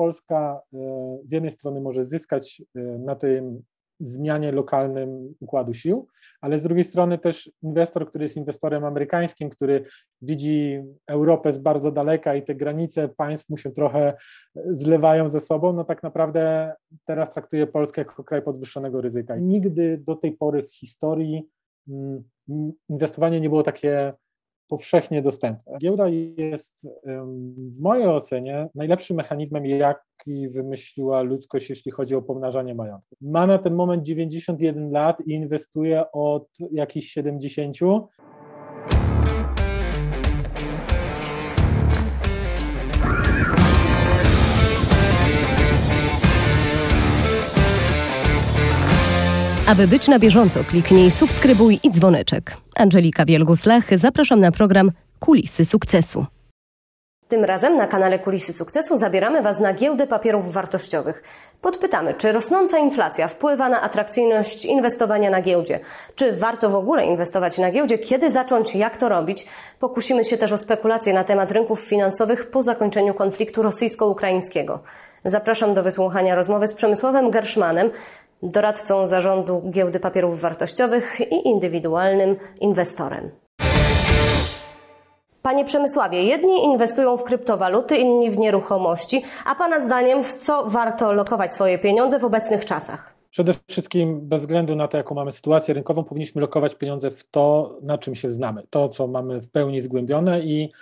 Polska z jednej strony może zyskać na tym zmianie lokalnym układu sił, ale z drugiej strony też inwestor, który jest inwestorem amerykańskim, który widzi Europę z bardzo daleka i te granice państw mu się trochę zlewają ze sobą, no tak naprawdę teraz traktuje Polskę jako kraj podwyższonego ryzyka. Nigdy do tej pory w historii mm, inwestowanie nie było takie powszechnie dostępne. Giełda jest w mojej ocenie najlepszym mechanizmem, jaki wymyśliła ludzkość, jeśli chodzi o pomnażanie majątku. Ma na ten moment 91 lat i inwestuje od jakichś 70. Aby być na bieżąco, kliknij subskrybuj i dzwoneczek. Angelika Wielgus-Lach, zapraszam na program Kulisy Sukcesu. Tym razem na kanale Kulisy Sukcesu zabieramy Was na giełdę papierów wartościowych. Podpytamy, czy rosnąca inflacja wpływa na atrakcyjność inwestowania na giełdzie? Czy warto w ogóle inwestować na giełdzie? Kiedy zacząć? Jak to robić? Pokusimy się też o spekulacje na temat rynków finansowych po zakończeniu konfliktu rosyjsko-ukraińskiego. Zapraszam do wysłuchania rozmowy z Przemysławem Gerszmanem, doradcą zarządu giełdy papierów wartościowych i indywidualnym inwestorem. Panie Przemysławie, jedni inwestują w kryptowaluty, inni w nieruchomości, a Pana zdaniem w co warto lokować swoje pieniądze w obecnych czasach? Przede wszystkim, bez względu na to, jaką mamy sytuację rynkową, powinniśmy lokować pieniądze w to, na czym się znamy, to, co mamy w pełni zgłębione i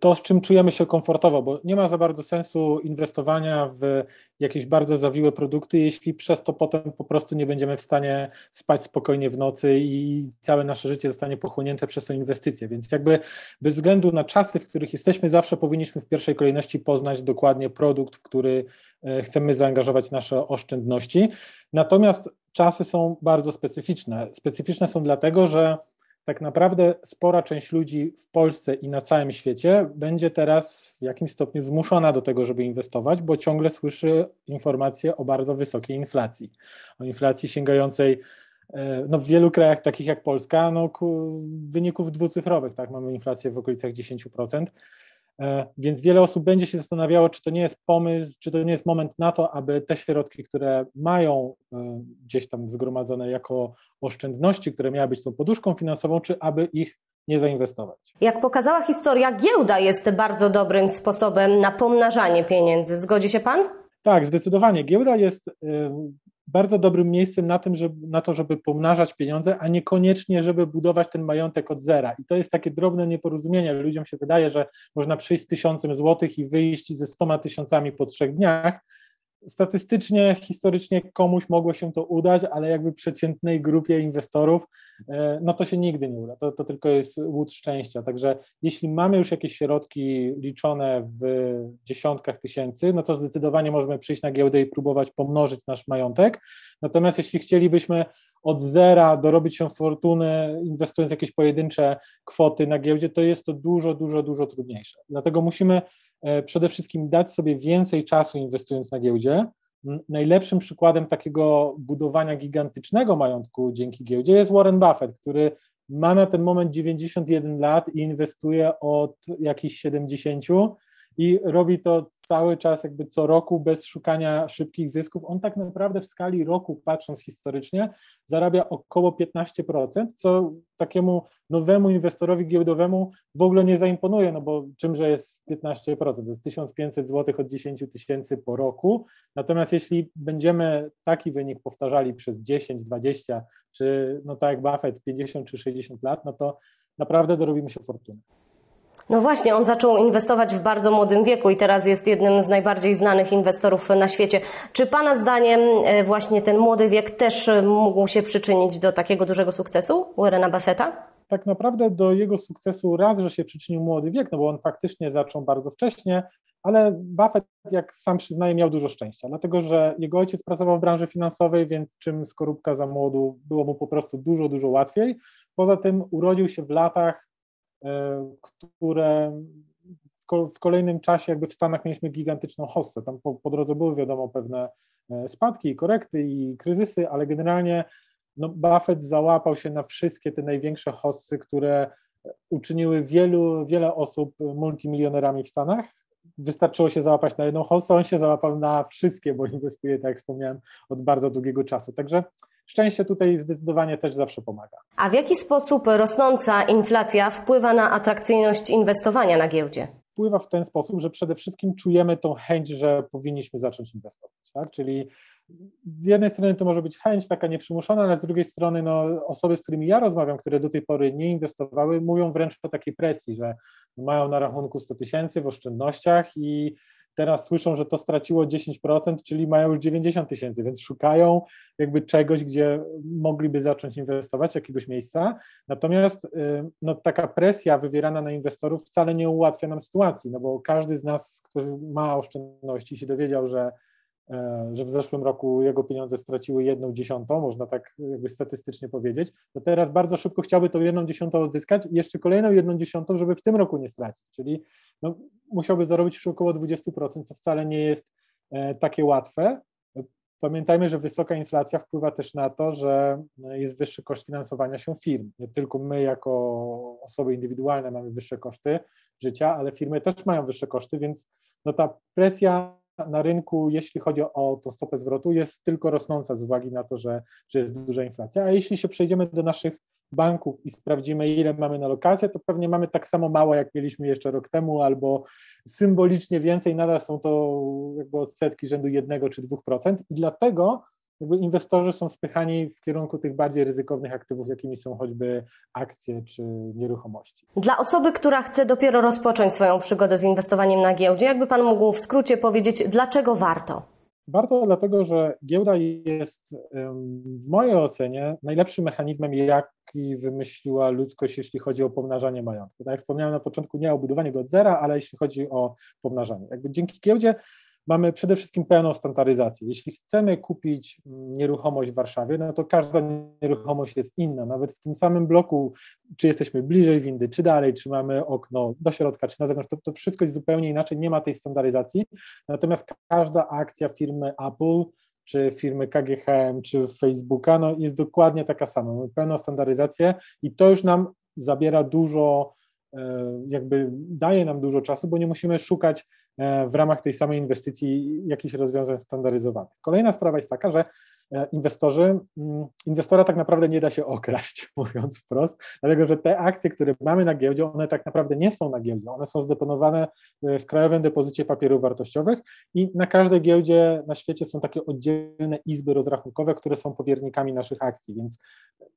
to, z czym czujemy się komfortowo, bo nie ma za bardzo sensu inwestowania w jakieś bardzo zawiłe produkty, jeśli przez to potem po prostu nie będziemy w stanie spać spokojnie w nocy i całe nasze życie zostanie pochłonięte przez tą inwestycję. Więc jakby bez względu na czasy, w których jesteśmy, zawsze powinniśmy w pierwszej kolejności poznać dokładnie produkt, w który e, chcemy zaangażować nasze oszczędności. Natomiast czasy są bardzo specyficzne. Specyficzne są dlatego, że tak naprawdę spora część ludzi w Polsce i na całym świecie będzie teraz w jakimś stopniu zmuszona do tego, żeby inwestować, bo ciągle słyszy informacje o bardzo wysokiej inflacji, o inflacji sięgającej e, no w wielu krajach takich jak Polska, no wyników dwucyfrowych, tak, mamy inflację w okolicach 10%, E, więc wiele osób będzie się zastanawiało, czy to nie jest pomysł, czy to nie jest moment na to, aby te środki, które mają e, gdzieś tam zgromadzone jako oszczędności, które miały być tą poduszką finansową, czy aby ich nie zainwestować. Jak pokazała historia, giełda jest bardzo dobrym sposobem na pomnażanie pieniędzy. Zgodzi się Pan? Tak, zdecydowanie. Giełda jest bardzo dobrym miejscem na, tym, żeby, na to, żeby pomnażać pieniądze, a niekoniecznie, żeby budować ten majątek od zera. I to jest takie drobne nieporozumienie. Ludziom się wydaje, że można przyjść z tysiącem złotych i wyjść ze stoma tysiącami po trzech dniach, statystycznie, historycznie komuś mogło się to udać, ale jakby przeciętnej grupie inwestorów, e, no to się nigdy nie uda. To, to tylko jest łód szczęścia. Także jeśli mamy już jakieś środki liczone w dziesiątkach tysięcy, no to zdecydowanie możemy przyjść na giełdę i próbować pomnożyć nasz majątek. Natomiast jeśli chcielibyśmy od zera dorobić się fortuny, inwestując jakieś pojedyncze kwoty na giełdzie, to jest to dużo, dużo, dużo trudniejsze. Dlatego musimy przede wszystkim dać sobie więcej czasu inwestując na giełdzie. Najlepszym przykładem takiego budowania gigantycznego majątku dzięki giełdzie jest Warren Buffett, który ma na ten moment 91 lat i inwestuje od jakichś 70 i robi to cały czas jakby co roku bez szukania szybkich zysków. On tak naprawdę w skali roku, patrząc historycznie, zarabia około 15%, co takiemu nowemu inwestorowi giełdowemu w ogóle nie zaimponuje, no bo czymże jest 15%? To jest 1500 zł od 10 tysięcy po roku. Natomiast jeśli będziemy taki wynik powtarzali przez 10, 20, czy no tak jak Buffett 50 czy 60 lat, no to naprawdę dorobimy się fortuny. No właśnie, on zaczął inwestować w bardzo młodym wieku i teraz jest jednym z najbardziej znanych inwestorów na świecie. Czy Pana zdaniem e, właśnie ten młody wiek też mógł się przyczynić do takiego dużego sukcesu Warrena Buffetta? Tak naprawdę do jego sukcesu raz, że się przyczynił młody wiek, no bo on faktycznie zaczął bardzo wcześnie, ale Buffett, jak sam przyznaje, miał dużo szczęścia, dlatego że jego ojciec pracował w branży finansowej, więc czym skorupka za młodu, było mu po prostu dużo, dużo łatwiej. Poza tym urodził się w latach, które w kolejnym czasie jakby w Stanach mieliśmy gigantyczną hossę. Tam po, po drodze były wiadomo pewne e, spadki i korekty i kryzysy, ale generalnie no, Buffett załapał się na wszystkie te największe hossy, które uczyniły wielu, wiele osób multimilionerami w Stanach. wystarczyło się załapać na jedną hossę, on się załapał na wszystkie, bo inwestuje, tak jak wspomniałem, od bardzo długiego czasu. Także szczęście tutaj zdecydowanie też zawsze pomaga. A w jaki sposób rosnąca inflacja wpływa na atrakcyjność inwestowania na giełdzie? Wpływa w ten sposób, że przede wszystkim czujemy tą chęć, że powinniśmy zacząć inwestować. Tak? Czyli z jednej strony to może być chęć taka nieprzymuszona, ale z drugiej strony no, osoby, z którymi ja rozmawiam, które do tej pory nie inwestowały, mówią wręcz o takiej presji, że mają na rachunku 100 tysięcy w oszczędnościach i teraz słyszą, że to straciło 10%, czyli mają już 90 tysięcy, więc szukają jakby czegoś, gdzie mogliby zacząć inwestować, jakiegoś miejsca. Natomiast y, no, taka presja wywierana na inwestorów wcale nie ułatwia nam sytuacji, no bo każdy z nas, który ma oszczędności, się dowiedział, że że w zeszłym roku jego pieniądze straciły jedną dziesiątą, można tak jakby statystycznie powiedzieć, to teraz bardzo szybko chciałby tą jedną dziesiątą odzyskać i jeszcze kolejną jedną dziesiątą, żeby w tym roku nie stracić, czyli no, musiałby zarobić już około 20%, co wcale nie jest e, takie łatwe. Pamiętajmy, że wysoka inflacja wpływa też na to, że jest wyższy koszt finansowania się firm. Nie tylko my, jako osoby indywidualne, mamy wyższe koszty życia, ale firmy też mają wyższe koszty, więc no ta presja na rynku, jeśli chodzi o tą stopę zwrotu, jest tylko rosnąca z uwagi na to, że, że jest duża inflacja. A jeśli się przejdziemy do naszych banków i sprawdzimy, ile mamy na lokację, to pewnie mamy tak samo mało, jak mieliśmy jeszcze rok temu, albo symbolicznie więcej, nadal są to jakby odsetki rzędu 1 czy 2%. I dlatego jakby inwestorzy są spychani w kierunku tych bardziej ryzykownych aktywów, jakimi są choćby akcje czy nieruchomości. Dla osoby, która chce dopiero rozpocząć swoją przygodę z inwestowaniem na giełdzie, jakby Pan mógł w skrócie powiedzieć, dlaczego warto? Warto dlatego, że giełda jest w mojej ocenie najlepszym mechanizmem, jaki wymyśliła ludzkość, jeśli chodzi o pomnażanie majątku. Tak jak wspomniałem na początku, nie o budowanie go od zera, ale jeśli chodzi o pomnażanie. Jakby dzięki giełdzie mamy przede wszystkim pełną standaryzację. Jeśli chcemy kupić nieruchomość w Warszawie, no to każda nieruchomość jest inna. Nawet w tym samym bloku, czy jesteśmy bliżej windy, czy dalej, czy mamy okno do środka, czy na zewnątrz, to, to wszystko jest zupełnie inaczej, nie ma tej standaryzacji. Natomiast każda akcja firmy Apple, czy firmy KGHM, czy Facebooka, no jest dokładnie taka sama. Mamy pełną standaryzację i to już nam zabiera dużo, e, jakby daje nam dużo czasu, bo nie musimy szukać w ramach tej samej inwestycji jakichś rozwiązań standaryzowanych. Kolejna sprawa jest taka, że e, inwestorzy, mm, inwestora tak naprawdę nie da się okraść, mówiąc wprost, dlatego że te akcje, które mamy na giełdzie, one tak naprawdę nie są na giełdzie, one są zdeponowane e, w Krajowym Depozycie Papierów Wartościowych i na każdej giełdzie na świecie są takie oddzielne izby rozrachunkowe, które są powiernikami naszych akcji, więc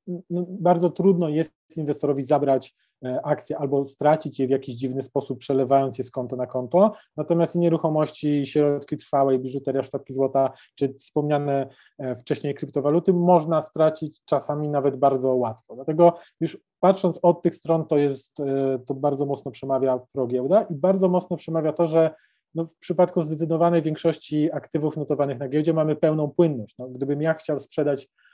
no, bardzo trudno jest inwestorowi zabrać E, akcje albo stracić je w jakiś dziwny sposób, przelewając je z konta na konto. Natomiast nieruchomości, środki trwałe, biżuteria, sztabki złota, czy wspomniane e, wcześniej kryptowaluty można stracić czasami nawet bardzo łatwo. Dlatego już patrząc od tych stron, to jest, e, to bardzo mocno przemawia pro giełda i bardzo mocno przemawia to, że no w przypadku zdecydowanej większości aktywów notowanych na giełdzie mamy pełną płynność. No, gdybym ja chciał sprzedać E,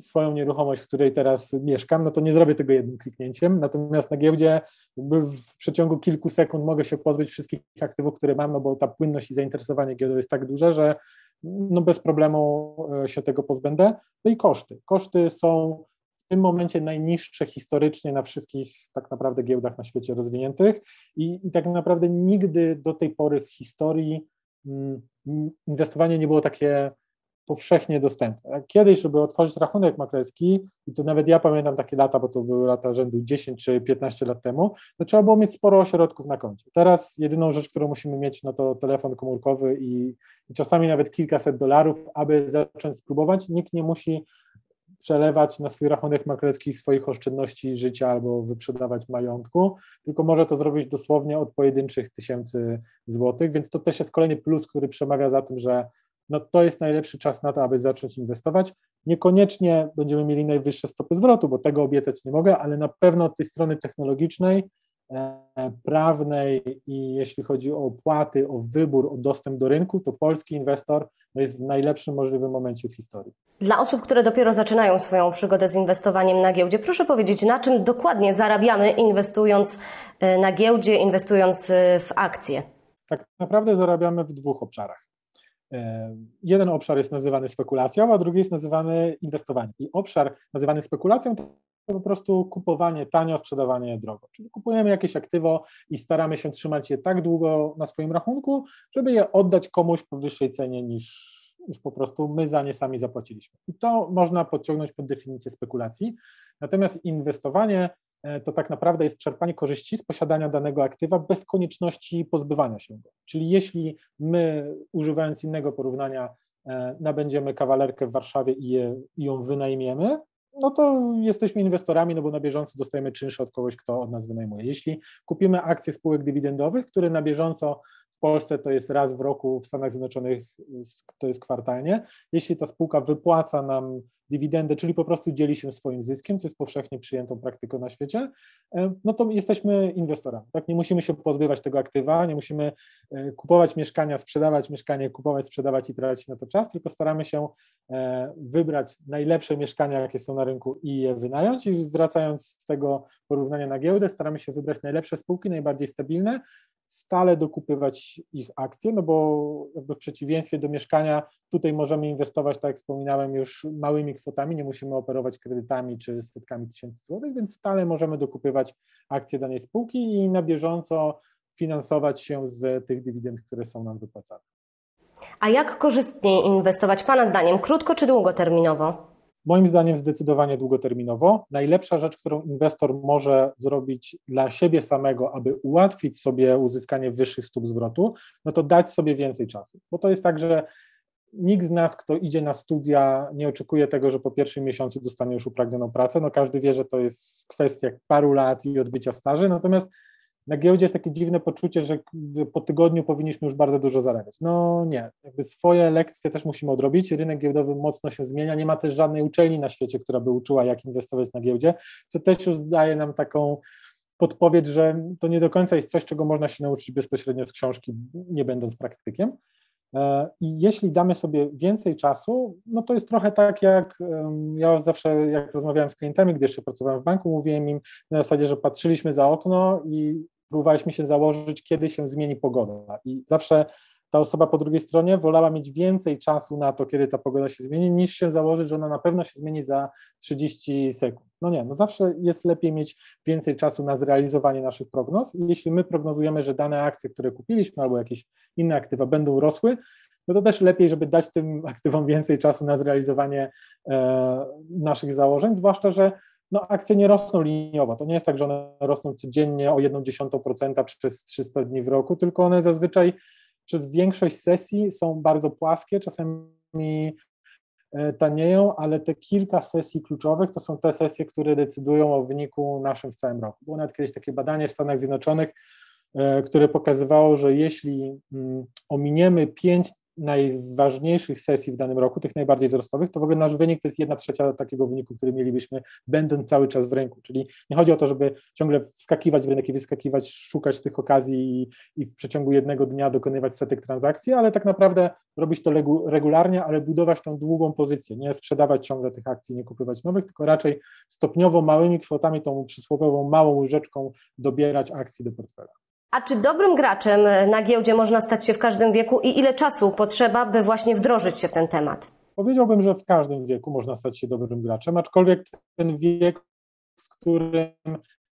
swoją nieruchomość, w której teraz mieszkam, no to nie zrobię tego jednym kliknięciem. Natomiast na giełdzie w przeciągu kilku sekund mogę się pozbyć wszystkich aktywów, które mam, no bo ta płynność i zainteresowanie giełdą jest tak duże, że no bez problemu e, się tego pozbędę. No i koszty. Koszty są w tym momencie najniższe historycznie na wszystkich tak naprawdę giełdach na świecie rozwiniętych i, i tak naprawdę nigdy do tej pory w historii mm, inwestowanie nie było takie powszechnie dostępne. Kiedyś, żeby otworzyć rachunek maklerski, i to nawet ja pamiętam takie lata, bo to były lata rzędu 10 czy 15 lat temu, to trzeba było mieć sporo ośrodków na koncie. Teraz jedyną rzecz, którą musimy mieć, no to telefon komórkowy i, i czasami nawet kilkaset dolarów, aby zacząć spróbować. Nikt nie musi przelewać na swój rachunek maklerski swoich oszczędności życia albo wyprzedawać majątku, tylko może to zrobić dosłownie od pojedynczych tysięcy złotych, więc to też jest kolejny plus, który przemawia za tym, że no to jest najlepszy czas na to, aby zacząć inwestować. Niekoniecznie będziemy mieli najwyższe stopy zwrotu, bo tego obiecać nie mogę, ale na pewno od tej strony technologicznej, e, prawnej i jeśli chodzi o opłaty, o wybór, o dostęp do rynku, to polski inwestor no jest w najlepszym możliwym momencie w historii. Dla osób, które dopiero zaczynają swoją przygodę z inwestowaniem na giełdzie, proszę powiedzieć, na czym dokładnie zarabiamy inwestując e, na giełdzie, inwestując e, w akcje? Tak naprawdę zarabiamy w dwóch obszarach. E, jeden obszar jest nazywany spekulacją, a drugi jest nazywany inwestowaniem. I obszar nazywany spekulacją to po prostu kupowanie tanio, sprzedawanie drogo. Czyli kupujemy jakieś aktywo i staramy się trzymać je tak długo na swoim rachunku, żeby je oddać komuś po wyższej cenie niż, niż po prostu my za nie sami zapłaciliśmy. I to można podciągnąć pod definicję spekulacji. Natomiast inwestowanie to tak naprawdę jest czerpanie korzyści z posiadania danego aktywa bez konieczności pozbywania się go. Czyli jeśli my, używając innego porównania, e, nabędziemy kawalerkę w Warszawie i, je, i ją wynajmiemy, no to jesteśmy inwestorami, no bo na bieżąco dostajemy czynsze od kogoś, kto od nas wynajmuje. Jeśli kupimy akcje spółek dywidendowych, które na bieżąco w Polsce to jest raz w roku, w Stanach Zjednoczonych to jest kwartalnie, jeśli ta spółka wypłaca nam dywidendę, czyli po prostu dzieli się swoim zyskiem, co jest powszechnie przyjętą praktyką na świecie, e, no to jesteśmy inwestorami. Tak? Nie musimy się pozbywać tego aktywa, nie musimy e, kupować mieszkania, sprzedawać mieszkanie, kupować, sprzedawać i tracić na to czas, tylko staramy się e, wybrać najlepsze mieszkania, jakie są na rynku i je wynająć i zwracając z tego porównania na giełdę, staramy się wybrać najlepsze spółki, najbardziej stabilne, stale dokupywać ich akcje, no bo jakby w przeciwieństwie do mieszkania tutaj możemy inwestować, tak jak wspominałem, już małymi kwotami, nie musimy operować kredytami czy setkami tysięcy złotych, więc stale możemy dokupywać akcje danej spółki i na bieżąco finansować się z tych dywidend, które są nam wypłacane. A jak korzystniej inwestować Pana zdaniem, krótko czy długoterminowo? Moim zdaniem zdecydowanie długoterminowo. Najlepsza rzecz, którą inwestor może zrobić dla siebie samego, aby ułatwić sobie uzyskanie wyższych stóp zwrotu, no to dać sobie więcej czasu. Bo to jest tak, że nikt z nas, kto idzie na studia, nie oczekuje tego, że po pierwszym miesiącu dostanie już upragnioną pracę. No każdy wie, że to jest kwestia paru lat i odbycia staży, natomiast na giełdzie jest takie dziwne poczucie, że po tygodniu powinniśmy już bardzo dużo zarabiać. No nie, jakby swoje lekcje też musimy odrobić. Rynek giełdowy mocno się zmienia. Nie ma też żadnej uczelni na świecie, która by uczyła, jak inwestować na giełdzie, co też już daje nam taką podpowiedź, że to nie do końca jest coś, czego można się nauczyć bezpośrednio z książki, nie będąc praktykiem. E, I jeśli damy sobie więcej czasu, no to jest trochę tak, jak ja zawsze, jak rozmawiałem z klientami, gdy jeszcze pracowałem w banku, mówiłem im na zasadzie, że patrzyliśmy za okno i próbowaliśmy się założyć, kiedy się zmieni pogoda. I zawsze ta osoba po drugiej stronie wolała mieć więcej czasu na to, kiedy ta pogoda się zmieni, niż się założyć, że ona na pewno się zmieni za 30 sekund. No nie, no zawsze jest lepiej mieć więcej czasu na zrealizowanie naszych prognoz. I jeśli my prognozujemy, że dane akcje, które kupiliśmy, albo jakieś inne aktywa będą rosły, no to też lepiej, żeby dać tym aktywom więcej czasu na zrealizowanie e, naszych założeń, zwłaszcza, że no, akcje nie rosną liniowo. To nie jest tak, że one rosną codziennie o 1,1% przez 300 dni w roku, tylko one zazwyczaj przez większość sesji są bardzo płaskie, czasami e, tanieją, ale te kilka sesji kluczowych to są te sesje, które decydują o wyniku naszym w całym roku. Było nawet kiedyś takie badanie w Stanach Zjednoczonych, e, które pokazywało, że jeśli mm, ominiemy pięć najważniejszych sesji w danym roku, tych najbardziej wzrostowych, to w ogóle nasz wynik to jest jedna trzecia takiego wyniku, który mielibyśmy, będąc cały czas w rynku. Czyli nie chodzi o to, żeby ciągle wskakiwać w rynek i wyskakiwać, szukać tych okazji i, i w przeciągu jednego dnia dokonywać setek transakcji, ale tak naprawdę robić to regularnie, ale budować tą długą pozycję, nie sprzedawać ciągle tych akcji, nie kupywać nowych, tylko raczej stopniowo małymi kwotami, tą przysłowiową małą łyżeczką dobierać akcji do portfela. A czy dobrym graczem na giełdzie można stać się w każdym wieku i ile czasu potrzeba, by właśnie wdrożyć się w ten temat? Powiedziałbym, że w każdym wieku można stać się dobrym graczem, aczkolwiek ten wiek, w którym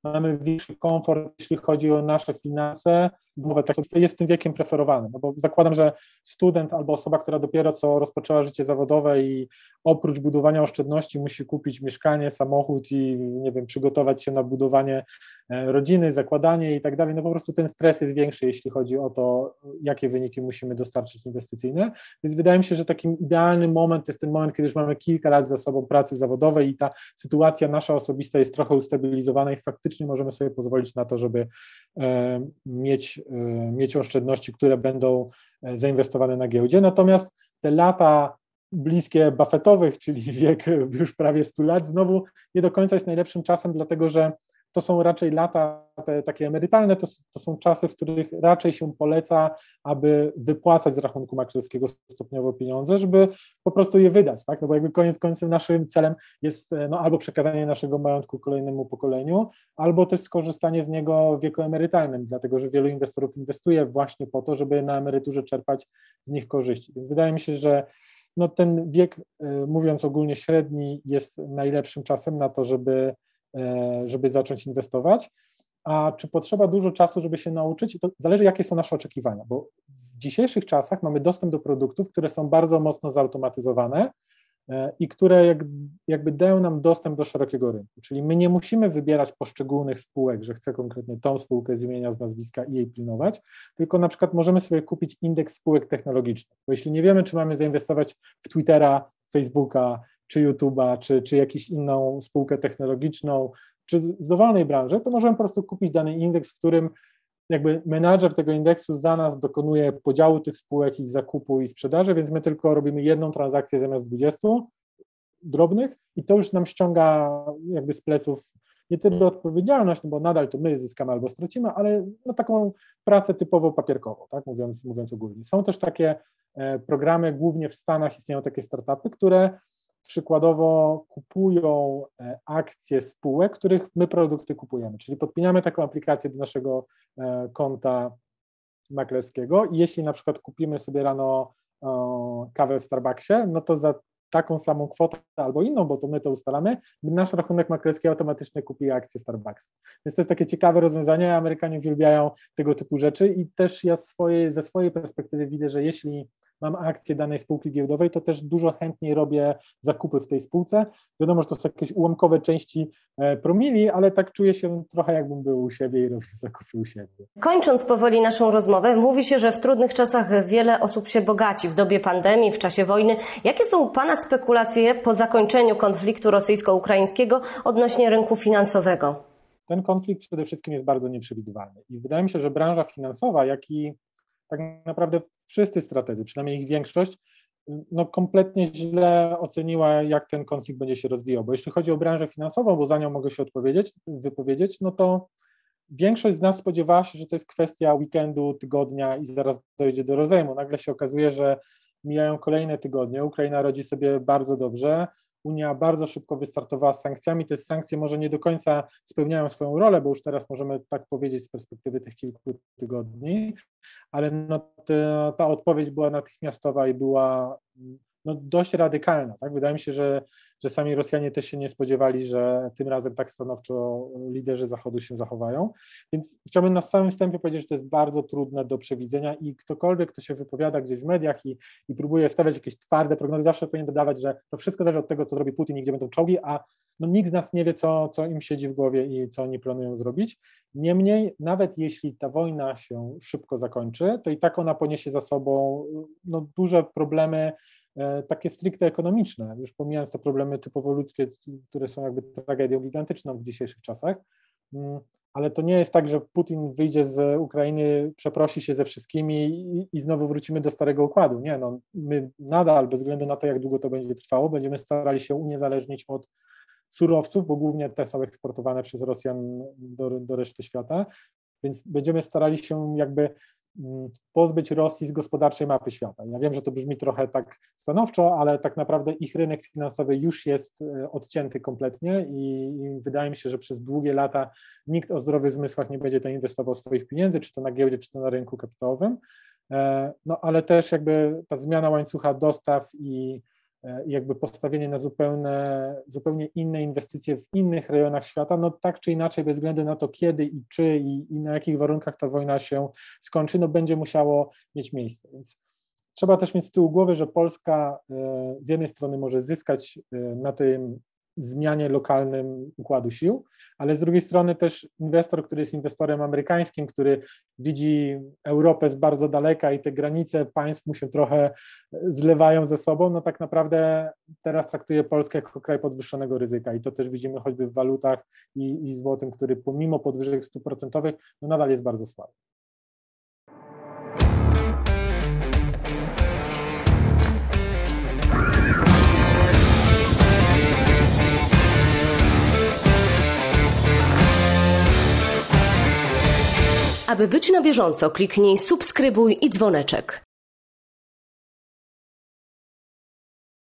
mamy większy komfort, jeśli chodzi o nasze finanse, tak, jest tym wiekiem preferowanym, no bo zakładam, że student albo osoba, która dopiero co rozpoczęła życie zawodowe i oprócz budowania oszczędności musi kupić mieszkanie, samochód i nie wiem, przygotować się na budowanie e, rodziny, zakładanie i tak dalej, no po prostu ten stres jest większy, jeśli chodzi o to, jakie wyniki musimy dostarczyć inwestycyjne, więc wydaje mi się, że takim idealnym moment jest ten moment, kiedy już mamy kilka lat za sobą pracy zawodowej i ta sytuacja nasza osobista jest trochę ustabilizowana i faktycznie możemy sobie pozwolić na to, żeby e, mieć mieć oszczędności, które będą e, zainwestowane na giełdzie. Natomiast te lata bliskie Buffettowych, czyli wiek już prawie 100 lat, znowu nie do końca jest najlepszym czasem, dlatego że to są raczej lata te takie emerytalne, to, to, są czasy, w których raczej się poleca, aby wypłacać z rachunku maklerskiego stopniowo pieniądze, żeby po prostu je wydać, tak? No bo jakby koniec końców naszym celem jest e, no, albo przekazanie naszego majątku kolejnemu pokoleniu, albo też skorzystanie z niego w wieku emerytalnym, dlatego że wielu inwestorów inwestuje właśnie po to, żeby na emeryturze czerpać z nich korzyści. Więc wydaje mi się, że no ten wiek, e, mówiąc ogólnie średni, jest najlepszym czasem na to, żeby żeby zacząć inwestować. A czy potrzeba dużo czasu, żeby się nauczyć? To zależy, jakie są nasze oczekiwania, bo w dzisiejszych czasach mamy dostęp do produktów, które są bardzo mocno zautomatyzowane e, i które jak, jakby dają nam dostęp do szerokiego rynku. Czyli my nie musimy wybierać poszczególnych spółek, że chcę konkretnie tą spółkę z imienia, z nazwiska i jej pilnować, tylko na przykład możemy sobie kupić indeks spółek technologicznych. Bo jeśli nie wiemy, czy mamy zainwestować w Twittera, Facebooka, czy YouTube'a, czy, czy jakąś inną spółkę technologiczną, czy z dowolnej branży, to możemy po prostu kupić dany indeks, w którym jakby menadżer tego indeksu za nas dokonuje podziału tych spółek, ich zakupu i sprzedaży, więc my tylko robimy jedną transakcję zamiast 20 drobnych i to już nam ściąga jakby z pleców nie tyle odpowiedzialność, no bo nadal to my zyskamy albo stracimy, ale no taką pracę typowo papierkową, tak mówiąc, mówiąc ogólnie. Są też takie e, programy, głównie w Stanach istnieją takie startupy, które przykładowo kupują e, akcje spółek, których my produkty kupujemy, czyli podpinamy taką aplikację do naszego e, konta maklerskiego i jeśli na przykład kupimy sobie rano kawę w Starbucksie, no to za taką samą kwotę albo inną, bo to my to ustalamy, nasz rachunek maklerski automatycznie kupi akcję Starbucks. Więc to jest takie ciekawe rozwiązanie, Amerykanie uwielbiają tego typu rzeczy i też ja swoje, ze swojej perspektywy widzę, że jeśli mam akcję danej spółki giełdowej, to też dużo chętniej robię zakupy w tej spółce. Wiadomo, że to są jakieś ułamkowe części e, promili, ale tak czuję się trochę jakbym był u siebie i robił zakupy u siebie. Kończąc powoli naszą rozmowę, mówi się, że w trudnych czasach wiele osób się bogaci, w dobie pandemii, w czasie wojny. Jakie są Pana spekulacje po zakończeniu konfliktu rosyjsko-ukraińskiego odnośnie rynku finansowego? Ten konflikt przede wszystkim jest bardzo nieprzewidywalny i wydaje mi się, że branża finansowa, jak i tak naprawdę wszyscy strategzy, przynajmniej ich większość, no kompletnie źle oceniła, jak ten konflikt będzie się rozwijał. Bo jeśli chodzi o branżę finansową, bo za nią mogę się odpowiedzieć, wypowiedzieć, no to większość z nas spodziewała się, że to jest kwestia weekendu, tygodnia i zaraz dojdzie do rozejmu. Nagle się okazuje, że mijają kolejne tygodnie, Ukraina rodzi sobie bardzo dobrze, Unia bardzo szybko wystartowała z sankcjami. Te sankcje może nie do końca spełniają swoją rolę, bo już teraz możemy tak powiedzieć z perspektywy tych kilku tygodni, ale no ta, ta odpowiedź była natychmiastowa i była no, dość radykalna. Tak? Wydaje mi się, że, że sami Rosjanie też się nie spodziewali, że tym razem tak stanowczo liderzy Zachodu się zachowają. Więc chciałbym na samym wstępie powiedzieć, że to jest bardzo trudne do przewidzenia i ktokolwiek, kto się wypowiada gdzieś w mediach i, i próbuje stawiać jakieś twarde prognozy, zawsze powinien dodawać, że to wszystko zależy od tego, co zrobi Putin i gdzie będą czołgi, a no, nikt z nas nie wie, co, co im siedzi w głowie i co oni planują zrobić. Niemniej, nawet jeśli ta wojna się szybko zakończy, to i tak ona poniesie za sobą no, duże problemy E, takie stricte ekonomiczne, już pomijając te problemy typowo ludzkie, które są jakby tragedią gigantyczną w dzisiejszych czasach, mm, ale to nie jest tak, że Putin wyjdzie z Ukrainy, przeprosi się ze wszystkimi i, i, znowu wrócimy do starego układu. Nie, no, my nadal, bez względu na to, jak długo to będzie trwało, będziemy starali się uniezależnić od surowców, bo głównie te są eksportowane przez Rosjan do, do reszty świata, więc będziemy starali się jakby pozbyć Rosji z gospodarczej mapy świata. Ja wiem, że to brzmi trochę tak stanowczo, ale tak naprawdę ich rynek finansowy już jest e, odcięty kompletnie i, wydaje mi się, że przez długie lata nikt o zdrowych zmysłach nie będzie tam inwestował swoich pieniędzy, czy to na giełdzie, czy to na rynku kapitałowym. E, no ale też jakby ta zmiana łańcucha dostaw i jakby postawienie na zupełnie, zupełnie inne inwestycje w innych rejonach świata, no tak czy inaczej, bez względu na to, kiedy i czy i, i na jakich warunkach ta wojna się skończy, no będzie musiało mieć miejsce. Więc trzeba też mieć z tyłu głowy, że Polska e, z jednej strony może zyskać e, na tym zmianie lokalnym układu sił, ale z drugiej strony też inwestor, który jest inwestorem amerykańskim, który widzi Europę z bardzo daleka i te granice państw mu się trochę zlewają ze sobą, no tak naprawdę teraz traktuje Polskę jako kraj podwyższonego ryzyka i to też widzimy choćby w walutach i, i złotym, który pomimo podwyżek stóp procentowych no nadal jest bardzo słaby. Aby być na bieżąco, kliknij subskrybuj i dzwoneczek.